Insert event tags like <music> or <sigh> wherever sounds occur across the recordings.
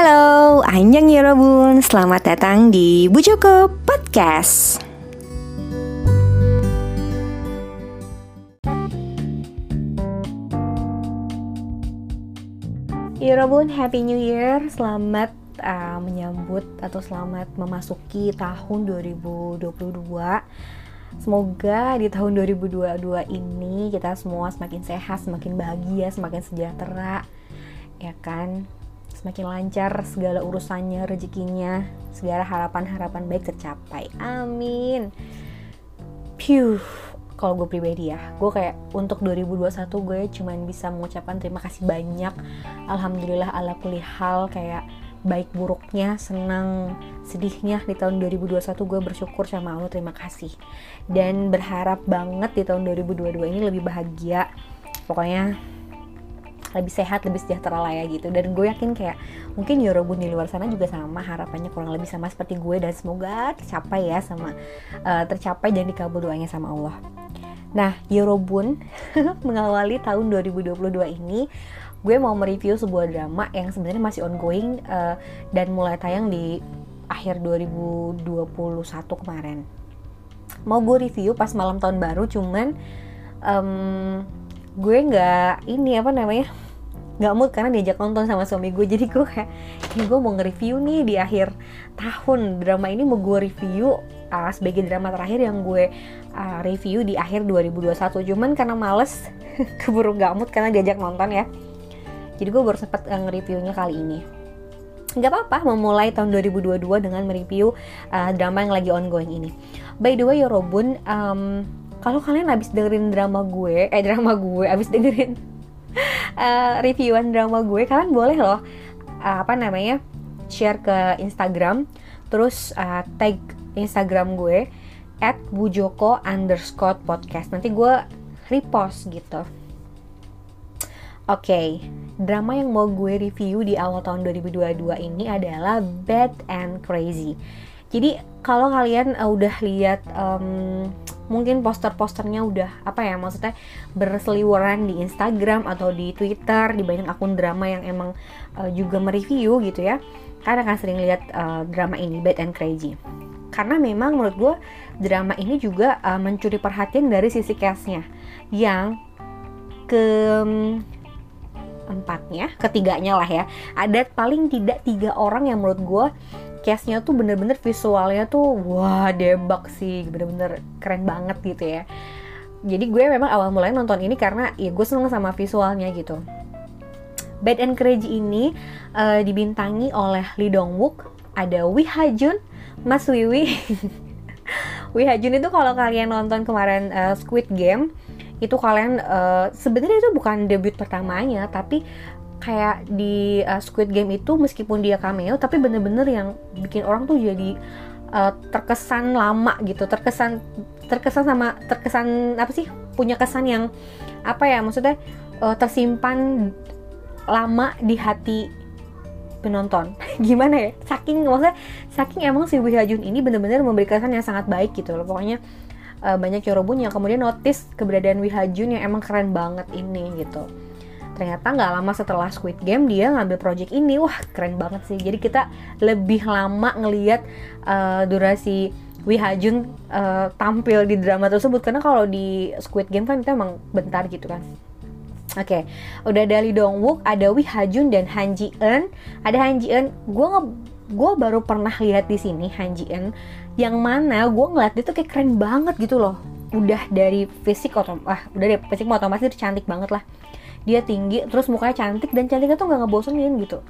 Halo, Anjang Yorobun, selamat datang di Bu Joko Podcast. Yorobun, Happy New Year, selamat uh, menyambut atau selamat memasuki tahun 2022. Semoga di tahun 2022 ini kita semua semakin sehat, semakin bahagia, semakin sejahtera, ya kan? Semakin lancar segala urusannya, rezekinya, segala harapan-harapan baik tercapai. Amin. Piu. Kalau gue pribadi ya, gue kayak untuk 2021 gue cuman bisa mengucapkan terima kasih banyak. Alhamdulillah ala kulihal kayak baik buruknya, senang, sedihnya di tahun 2021 gue bersyukur sama Allah terima kasih. Dan berharap banget di tahun 2022 ini lebih bahagia. Pokoknya lebih sehat lebih sejahtera lah ya gitu. Dan gue yakin kayak mungkin Yorobun di luar sana juga sama harapannya kurang lebih sama seperti gue dan semoga tercapai ya sama uh, tercapai dan dikabul doanya sama Allah. Nah Yorobun <laughs> mengawali tahun 2022 ini gue mau mereview sebuah drama yang sebenarnya masih ongoing uh, dan mulai tayang di akhir 2021 kemarin. Mau gue review pas malam tahun baru cuman um, gue nggak ini apa namanya nggak mood karena diajak nonton sama suami gue. <laughs> Jadi gue kayak ini gue mau nge-review nih di akhir tahun. Drama ini mau gue review uh, sebagai drama terakhir yang gue uh, review di akhir 2021 cuman karena males <laughs> keburu nggak mood karena diajak nonton ya. Jadi gue baru sempet uh, nge-reviewnya kali ini. Nggak apa-apa memulai tahun 2022 dengan mereview uh, drama yang lagi ongoing ini. By the way Yorobun um, kalau kalian habis dengerin drama gue eh drama gue habis dengerin uh, <laughs> reviewan drama gue kalian boleh loh uh, apa namanya share ke Instagram terus uh, tag Instagram gue at bujoko underscore podcast nanti gue repost gitu Oke, okay, drama yang mau gue review di awal tahun 2022 ini adalah Bad and Crazy. Jadi kalau kalian uh, udah lihat um, mungkin poster-posternya udah apa ya maksudnya berseliweran di Instagram atau di Twitter di banyak akun drama yang emang uh, juga mereview gitu ya. Karena kan sering lihat uh, drama ini Bad and Crazy. Karena memang menurut gue drama ini juga uh, mencuri perhatian dari sisi castnya. Yang ke empatnya ketiganya lah ya. Ada paling tidak tiga orang yang menurut gue case-nya tuh bener-bener visualnya tuh wah debak sih. Bener-bener keren banget gitu ya. Jadi gue memang awal mulai nonton ini karena ya gue seneng sama visualnya gitu. Bad and Crazy ini uh, dibintangi oleh Lee Dong Wook ada Wi Ha Jun Mas Wiwi. <laughs> Wi Ha Jun itu kalau kalian nonton kemarin uh, Squid Game itu kalian uh, sebenarnya itu bukan debut pertamanya tapi kayak di uh, Squid Game itu meskipun dia cameo tapi bener-bener yang bikin orang tuh jadi uh, terkesan lama gitu. Terkesan terkesan sama terkesan apa sih? Punya kesan yang apa ya? Maksudnya uh, tersimpan lama di hati penonton. <laughs> Gimana ya? Saking maksudnya saking emang si Wee Jun ini bener-bener memberi kesan yang sangat baik gitu loh. Pokoknya uh, banyak corobun yang kemudian notice keberadaan Wee Jun yang emang keren banget ini gitu ternyata nggak lama setelah Squid Game dia ngambil project ini wah keren banget sih jadi kita lebih lama ngelihat uh, durasi Wi Hajun uh, tampil di drama tersebut karena kalau di Squid Game kan itu emang bentar gitu kan Oke, okay. udah ada Lee Dong Wook, ada Wi Hajun dan Han Ji Eun. Ada Han Ji Eun, gue gue baru pernah lihat di sini Han Ji Eun, yang mana gue ngeliat dia tuh kayak keren banget gitu loh. Udah dari fisik atau ah, udah dari fisik otomatis cantik banget lah dia tinggi terus mukanya cantik dan cantiknya tuh nggak ngebosenin gitu.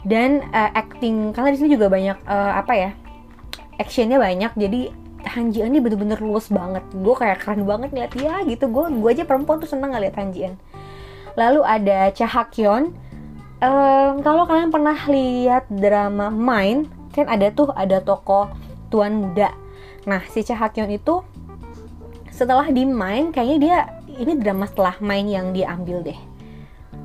Dan uh, acting karena di sini juga banyak uh, apa ya actionnya banyak jadi Hanjian ini bener-bener luas banget. Gue kayak keren banget ngeliat dia gitu. Gue gue aja perempuan tuh seneng ngeliat Hanjian lalu ada Cha Hakyeon um, kalau kalian pernah lihat drama Mind kan ada tuh ada tokoh tuan muda. Nah si Cha Hakyeon itu setelah di Mind kayaknya dia ini drama setelah main yang dia ambil deh.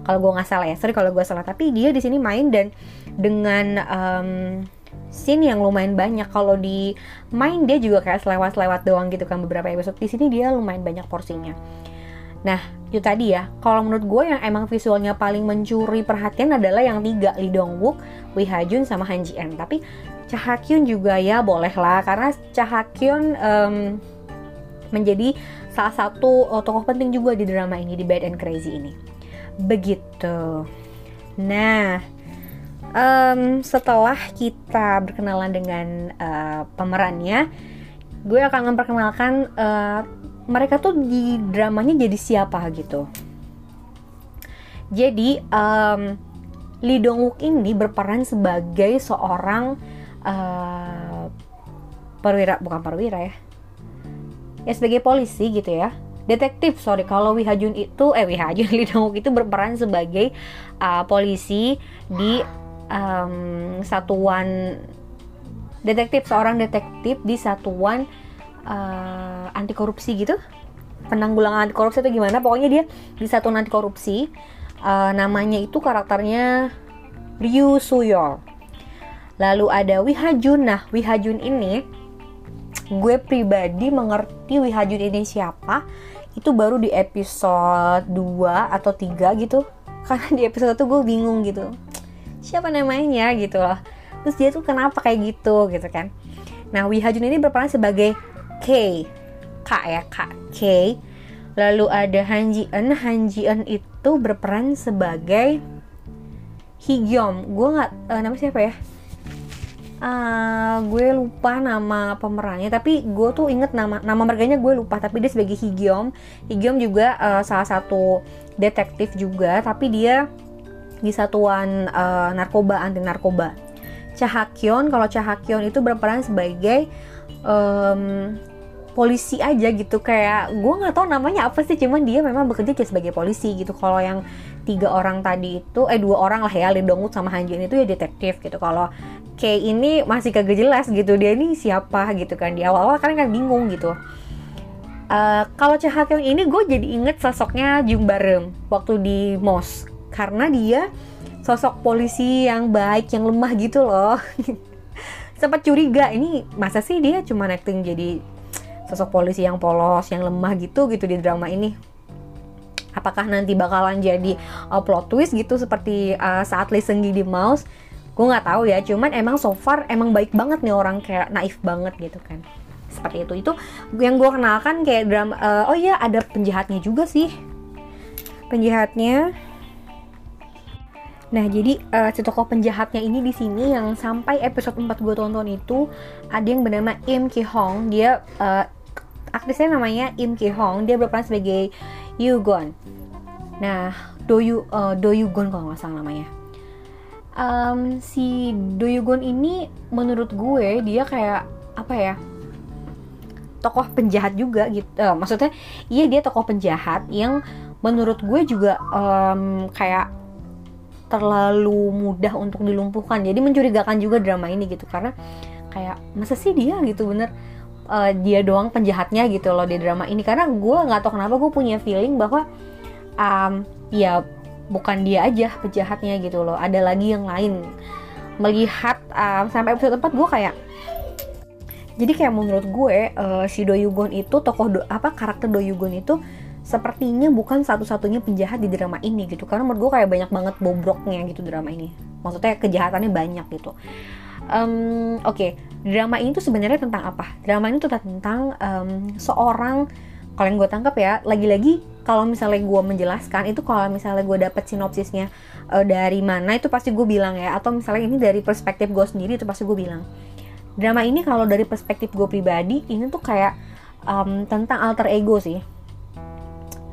Kalau gue nggak salah ya sorry kalau gue salah tapi dia di sini main dan dengan um, scene yang lumayan banyak. Kalau di main dia juga kayak selewat-selewat doang gitu kan beberapa episode. Di sini dia lumayan banyak porsinya. Nah itu tadi ya. Kalau menurut gue yang emang visualnya paling mencuri perhatian adalah yang tiga Lee Dong Wook, Wee Ha Jun sama Han Ji Eun tapi Cha Ha Kyun juga ya boleh lah karena Cha Ha Kyun um, menjadi salah satu uh, tokoh penting juga di drama ini di Bad and Crazy ini. Begitu. Nah um, setelah kita berkenalan dengan uh, pemerannya gue akan memperkenalkan uh, mereka tuh di dramanya jadi siapa gitu. Jadi um, Lee Dong Wook ini berperan sebagai seorang uh, perwira bukan perwira ya ya sebagai polisi gitu ya. Detektif sorry kalau Wi Hajun itu eh Wi Hajun <laughs> Lee Dong Wook itu berperan sebagai uh, polisi di um, satuan detektif seorang detektif di satuan uh, anti korupsi gitu. Penanggulangan anti korupsi atau gimana pokoknya dia di satu anti korupsi uh, namanya itu karakternya Ryu Suyol lalu ada Wihajun nah Wihajun ini gue pribadi mengerti Wihajun ini siapa itu baru di episode 2 atau 3 gitu. Karena di episode itu gue bingung gitu. Siapa namanya gitu loh. Terus dia tuh kenapa kayak gitu gitu kan. Nah Wihajun ini berperan sebagai K K ya K K. Lalu ada Han Ji Eun Han Ji Eun itu berperan sebagai Higyeom gue nggak uh, nama siapa ya uh, gue lupa nama pemerannya tapi gue tuh inget nama nama marganya gue lupa tapi dia sebagai Higyeom. Higyeom juga uh, salah satu detektif juga tapi dia di satuan uh, narkoba anti narkoba Cahakyon kalau Cahakyon itu berperan sebagai um, polisi aja gitu. Kayak gue nggak tahu namanya apa sih cuman dia memang bekerja kayak sebagai polisi gitu. Kalau yang tiga orang tadi itu eh dua orang lah ya Lee Dong sama Han Jin itu ya detektif gitu. Kalau Kay ini masih kagak jelas gitu dia ini siapa gitu kan. Di awal-awal kan kan bingung gitu. Uh, kalau Cha Kyung ini gue jadi inget sosoknya Jung Barem waktu di Mos karena dia sosok polisi yang baik yang lemah gitu loh. <laughs> Sempat curiga ini masa sih dia cuma acting jadi sosok polisi yang polos yang lemah gitu gitu di drama ini. Apakah nanti bakalan jadi uh, plot twist gitu seperti uh, saat Lee di Mouse? Gue nggak tahu ya cuman emang so far emang baik banget nih orang kayak naif banget gitu kan. Seperti itu. Itu yang gue kenalkan kayak drama uh, oh iya ada penjahatnya juga sih. Penjahatnya Nah, jadi uh, si tokoh penjahatnya ini di sini yang sampai episode 4 gue tonton itu ada yang bernama Im Ki Hong. Dia uh, aktrisnya namanya Im Ki Hong. Dia berperan sebagai Yugon. Nah, Do Yu uh, Do Yugon kalau nggak salah namanya. Um, si Do Yugon ini menurut gue dia kayak apa ya? Tokoh penjahat juga gitu. Uh, maksudnya, iya dia tokoh penjahat yang menurut gue juga um, kayak terlalu mudah untuk dilumpuhkan. Jadi mencurigakan juga drama ini gitu. Karena kayak masa sih dia gitu bener? Uh, dia doang penjahatnya gitu loh di drama ini. Karena gue nggak tahu kenapa gue punya feeling bahwa um, ya bukan dia aja penjahatnya gitu loh. Ada lagi yang lain. Melihat um, sampai episode 4 gue kayak jadi kayak menurut gue uh, si Doyugon itu tokoh do, apa karakter Doyugon itu sepertinya bukan satu-satunya penjahat di drama ini gitu. Karena menurut gue kayak banyak banget bobroknya gitu drama ini. Maksudnya kejahatannya banyak gitu. Um, oke okay. drama ini tuh sebenarnya tentang apa? Drama ini tuh tentang um, seorang kalau yang gue tangkap ya lagi-lagi kalau misalnya gue menjelaskan itu kalau misalnya gue dapet sinopsisnya uh, dari mana itu pasti gue bilang ya. Atau misalnya ini dari perspektif gue sendiri itu pasti gue bilang. Drama ini kalau dari perspektif gue pribadi ini tuh kayak um, tentang alter ego sih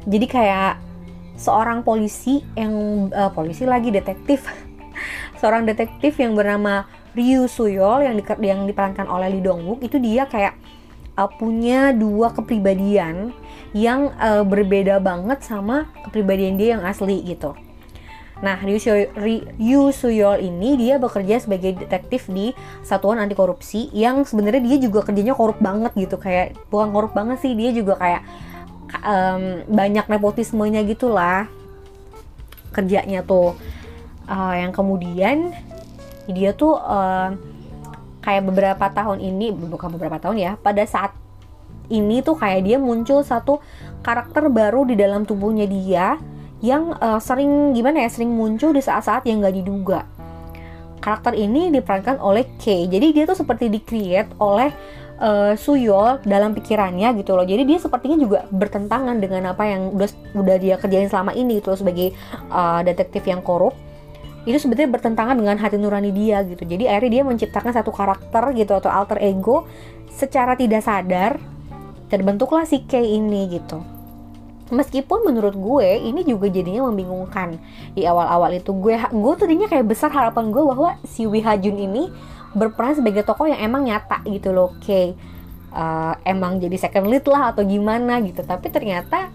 jadi kayak seorang polisi yang uh, polisi lagi detektif <laughs> seorang detektif yang bernama Ryu Suyol yang di, yang diperankan oleh Lee Dong Wook itu dia kayak uh, punya dua kepribadian yang uh, berbeda banget sama kepribadian dia yang asli gitu. Nah, Ryu, Suyol ini dia bekerja sebagai detektif di satuan anti korupsi yang sebenarnya dia juga kerjanya korup banget gitu kayak bukan korup banget sih dia juga kayak um, banyak nepotismenya gitulah kerjanya tuh. Uh, yang kemudian dia tuh uh, kayak beberapa tahun ini bukan beberapa tahun ya pada saat ini tuh kayak dia muncul satu karakter baru di dalam tubuhnya dia yang uh, sering gimana ya sering muncul di saat-saat yang gak diduga. Karakter ini diperankan oleh Kay. Jadi dia tuh seperti di create oleh uh, Suyol dalam pikirannya gitu loh. Jadi dia sepertinya juga bertentangan dengan apa yang udah udah dia kerjain selama ini gitu loh sebagai uh, detektif yang korup. Itu sebetulnya bertentangan dengan hati nurani dia gitu. Jadi akhirnya dia menciptakan satu karakter gitu atau alter ego secara tidak sadar terbentuklah si K ini gitu. Meskipun menurut gue ini juga jadinya membingungkan di awal-awal itu. Gue gue tadinya kayak besar harapan gue bahwa si Wi Hajun ini berperan sebagai tokoh yang emang nyata gitu loh K uh, emang jadi second lead lah atau gimana gitu tapi ternyata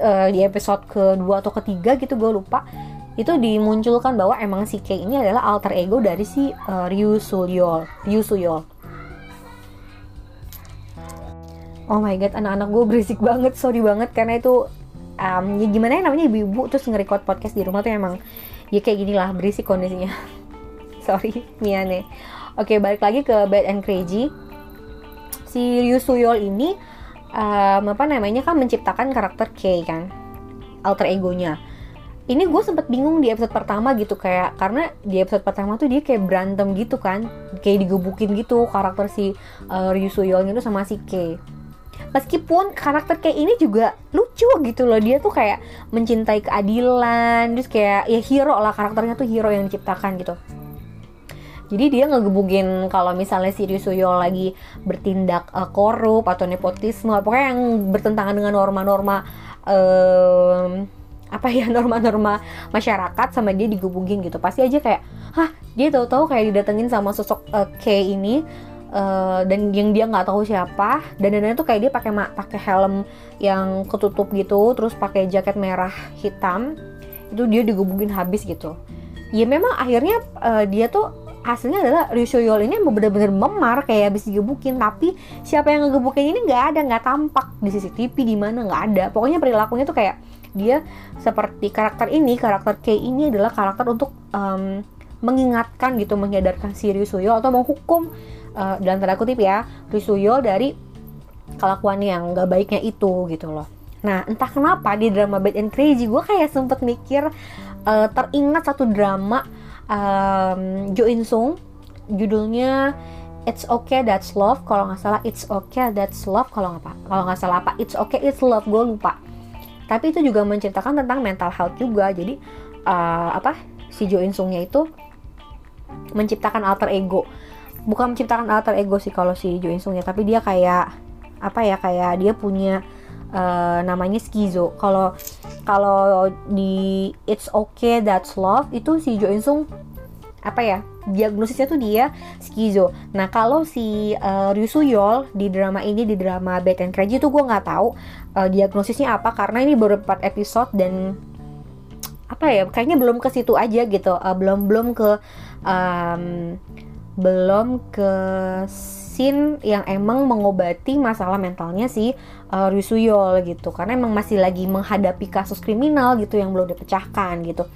uh, di episode kedua atau ketiga gitu gue lupa itu dimunculkan bahwa emang si Kei ini adalah alter ego dari si uh, Ryu Suyol. Ryu Suyol. Oh my god, anak-anak gue berisik banget, sorry banget karena itu um, ya gimana ya namanya ibu-ibu terus nge-record podcast di rumah tuh emang ya kayak gini lah berisik kondisinya. <laughs> <laughs> sorry, Miane. Oke, balik lagi ke Bad and Crazy. Si Ryu Suyol ini um, apa namanya kan menciptakan karakter Kei kan, alter egonya. Ini gue sempet bingung di episode pertama gitu kayak karena di episode pertama tuh dia kayak berantem gitu kan? Kayak digebukin gitu karakter si uh, Ryu Suyol itu sama si Kei meskipun karakter kayak ini juga lucu gitu loh. Dia tuh kayak mencintai keadilan terus kayak ya hero lah karakternya tuh hero yang diciptakan gitu jadi dia ngegebukin kalau misalnya si Ryu Suyol lagi bertindak uh, korup atau nepotisme pokoknya yang bertentangan dengan norma-norma um, apa ya <laughs> norma-norma masyarakat sama dia digebukin gitu. Pasti aja kayak hah dia tahu-tahu kayak didatengin sama sosok uh, K ini uh, dan yang dia nggak tahu siapa. Dan dan itu kayak dia pakai pakai helm yang ketutup gitu terus pakai jaket merah hitam. Itu dia digebukin habis gitu. Ya memang akhirnya uh, dia tuh hasilnya adalah Ryu ini benar-benar memar kayak habis digebukin. Tapi siapa yang ngegebukin ini nggak ada nggak tampak di CCTV di mana nggak ada. Pokoknya perilakunya tuh kayak dia seperti karakter ini karakter K ini adalah karakter untuk um, mengingatkan gitu menyadarkan si Ryusuyo atau menghukum uh, dalam tanda kutip ya Ryusuyo dari kelakuan yang gak baiknya itu gitu loh. Nah entah kenapa di drama Bad and Crazy gue kayak sempet mikir uh, teringat satu drama um, Jo In Sung. Judulnya It's okay that's love. Kalau nggak salah It's okay that's love. Kalau nggak kalau nggak salah apa It's okay it's love. Gue lupa. Tapi itu juga menceritakan tentang mental health juga. Jadi uh, apa si Jo In Sungnya itu menciptakan alter ego. Bukan menciptakan alter ego sih kalau si Jo In Sungnya tapi dia kayak apa ya kayak dia punya uh, namanya skizo. Kalau kalau di It's Okay That's Love itu si Jo In Sung apa ya diagnosisnya tuh dia skizo. Nah kalau si uh, Ryu Suyol di drama ini di drama Bad and Crazy tuh gue nggak tahu uh, diagnosisnya apa karena ini baru 4 episode dan apa ya kayaknya belum ke situ aja gitu uh, belum belum ke um, belum ke yang emang mengobati masalah mentalnya si uh, Ryusuyol gitu. Karena emang masih lagi menghadapi kasus kriminal gitu yang belum dipecahkan gitu.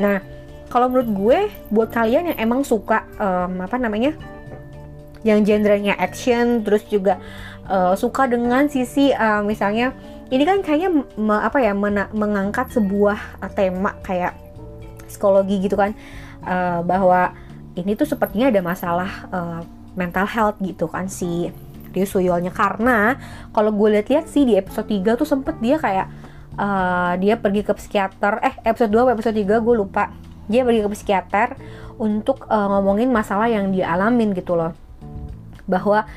Nah kalau menurut gue buat kalian yang emang suka um, apa namanya yang genrenya action terus juga uh, suka dengan sisi uh, misalnya ini kan kayaknya me, apa ya mena, mengangkat sebuah tema kayak psikologi gitu kan. Uh, bahwa ini tuh sepertinya ada masalah uh, mental health gitu kan si Ryu Suyolnya karena kalau gue lihat-lihat sih di episode 3 tuh sempet dia kayak uh, dia pergi ke psikiater eh episode 2 episode 3 gue lupa. Dia pergi ke psikiater untuk uh, ngomongin masalah yang dia alamin gitu loh. Bahwa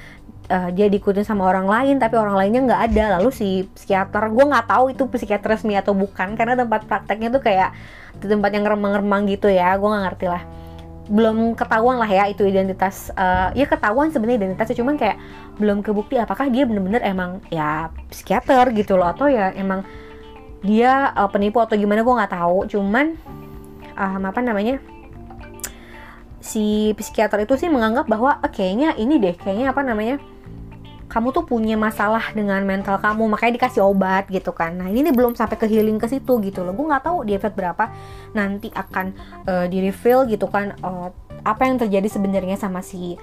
uh, dia diikutin sama orang lain tapi orang lainnya nggak ada. Lalu si psikiater gue nggak tahu itu psikiater resmi atau bukan karena tempat prakteknya tuh kayak di tempat yang remang-remang gitu ya. Gue nggak ngerti lah belum ketahuan lah ya itu identitas uh, ya ketahuan sebenarnya identitasnya cuman kayak belum kebukti apakah dia bener-bener emang ya psikiater gitu loh atau ya emang dia uh, penipu atau gimana gue nggak tahu. Cuman uh, apa namanya si psikiater itu sih menganggap bahwa kayaknya ini deh kayaknya apa namanya kamu tuh punya masalah dengan mental kamu makanya dikasih obat gitu kan. Nah ini nih belum sampai ke healing ke situ gitu loh. Gue nggak tahu di episode berapa nanti akan uh, di reveal gitu kan uh, apa yang terjadi sebenarnya sama si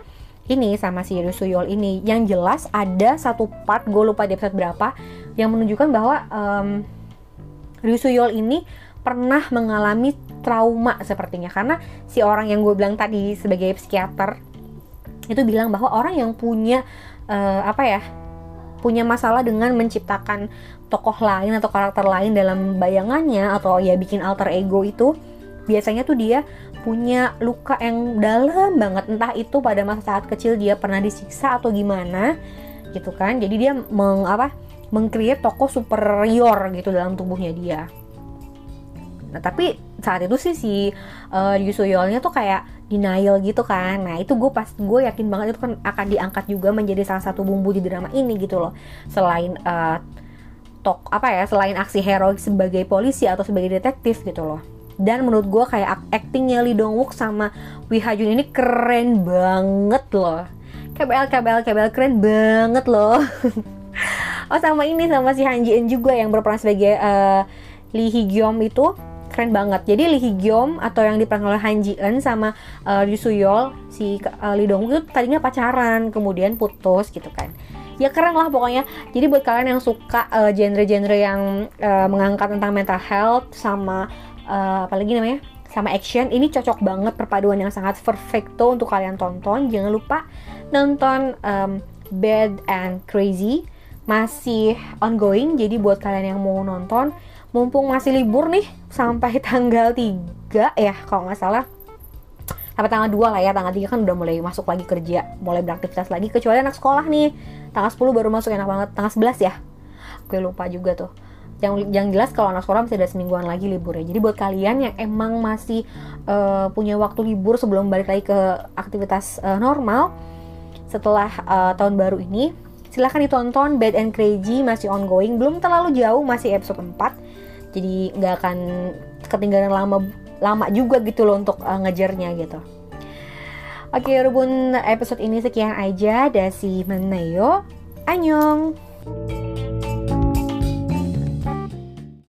ini sama si Ryu Suyol ini. Yang jelas ada satu part gue lupa di episode berapa yang menunjukkan bahwa um, Ryu Suyol ini pernah mengalami trauma sepertinya. Karena si orang yang gue bilang tadi sebagai psikiater itu bilang bahwa orang yang punya uh, apa ya punya masalah dengan menciptakan tokoh lain atau karakter lain dalam bayangannya atau ya bikin alter ego itu biasanya tuh dia punya luka yang dalam banget. Entah itu pada masa saat kecil dia pernah disiksa atau gimana gitu kan. Jadi dia meng apa mengcreate tokoh superior gitu dalam tubuhnya dia. Nah tapi saat itu sih si uh, Yusuyolnya tuh kayak denial gitu kan. Nah itu gue pas gue yakin banget itu kan akan diangkat juga menjadi salah satu bumbu di drama ini gitu loh. Selain uh, tok apa ya selain aksi heroik sebagai polisi atau sebagai detektif gitu loh. Dan menurut gue kayak actingnya Lee Dong Wook sama Wi Ha Jun ini keren banget loh. KBL KBL KBL keren banget loh. <laughs> oh sama ini sama si Han Ji juga yang berperan sebagai uh, Lee Hee itu keren banget. Jadi Lee Hee Gyom atau yang diperankan oleh Han Ji Eun sama uh, Lee Suyol si uh, Lee Dong itu tadinya pacaran, kemudian putus gitu kan. Ya keren lah pokoknya. Jadi buat kalian yang suka uh, genre-genre yang uh, mengangkat tentang mental health sama uh, apalagi namanya sama action ini cocok banget perpaduan yang sangat perfecto untuk kalian tonton. Jangan lupa nonton um, Bad and Crazy masih ongoing. Jadi buat kalian yang mau nonton mumpung masih libur nih sampai tanggal 3 ya kalau nggak salah. Sampai tanggal 2 lah ya tanggal 3 kan udah mulai masuk lagi kerja mulai beraktivitas lagi kecuali anak sekolah nih. Tanggal 10 baru masuk enak banget. Tanggal 11 ya gue lupa juga tuh. Yang yang jelas kalau anak sekolah masih ada semingguan lagi libur ya. Jadi buat kalian yang emang masih uh, punya waktu libur sebelum balik lagi ke aktivitas uh, normal setelah uh, tahun baru ini silahkan ditonton Bad and Crazy masih ongoing. Belum terlalu jauh masih episode 4 jadi nggak akan ketinggalan lama lama juga gitu loh untuk uh, ngejarnya gitu Oke, Rubun episode ini sekian aja. Dasi Menayo. Annyeong.